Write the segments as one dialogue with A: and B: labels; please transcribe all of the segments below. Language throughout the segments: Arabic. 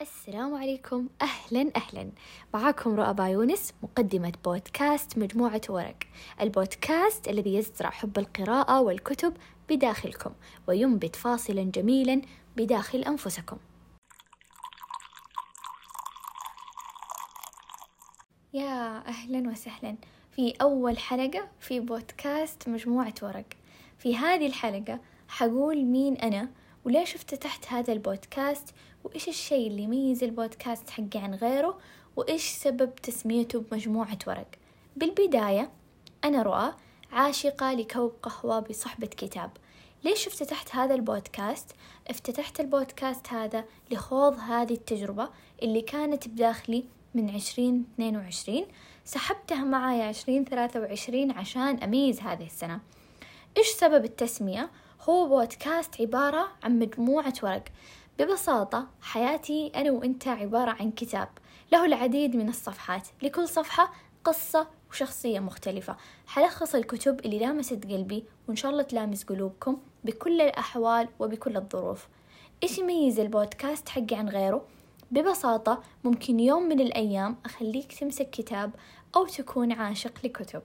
A: السلام عليكم. أهلا أهلا. معاكم رؤى بايونس مقدمة بودكاست مجموعة ورق. البودكاست الذي يزرع حب القراءة والكتب بداخلكم وينبت فاصلا جميلا بداخل أنفسكم. يا أهلا وسهلا. في أول حلقة في بودكاست مجموعة ورق. في هذه الحلقة حقول مين أنا وليش افتتحت هذا البودكاست؟ وإيش الشيء اللي يميز البودكاست حقي عن غيره؟ وإيش سبب تسميته بمجموعة ورق؟ بالبداية أنا رؤى عاشقة لكوب قهوة بصحبة كتاب. ليش افتتحت هذا البودكاست؟ افتتحت البودكاست هذا لخوض هذه التجربة اللي كانت بداخلي من عشرين اثنين وعشرين. سحبتها معايا عشرين ثلاثة وعشرين عشان أميز هذه السنة. إيش سبب التسمية؟ هو بودكاست عبارة عن مجموعة ورق. ببساطة حياتي أنا وإنت عبارة عن كتاب. له العديد من الصفحات. لكل صفحة قصة وشخصية مختلفة. حلخص الكتب اللي لامست قلبي وإن شاء الله تلامس قلوبكم بكل الأحوال وبكل الظروف. إيش يميز البودكاست حقي عن غيره؟ ببساطة ممكن يوم من الأيام أخليك تمسك كتاب أو تكون عاشق لكتب.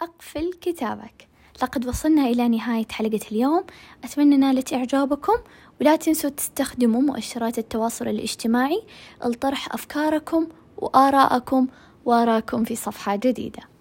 A: أقفل كتابك. لقد وصلنا إلى نهاية حلقة اليوم. أتمنى نالت إعجابكم ولا تنسوا تستخدموا مؤشرات التواصل الاجتماعي لطرح أفكاركم وآراءكم وآراءكم في صفحة جديدة.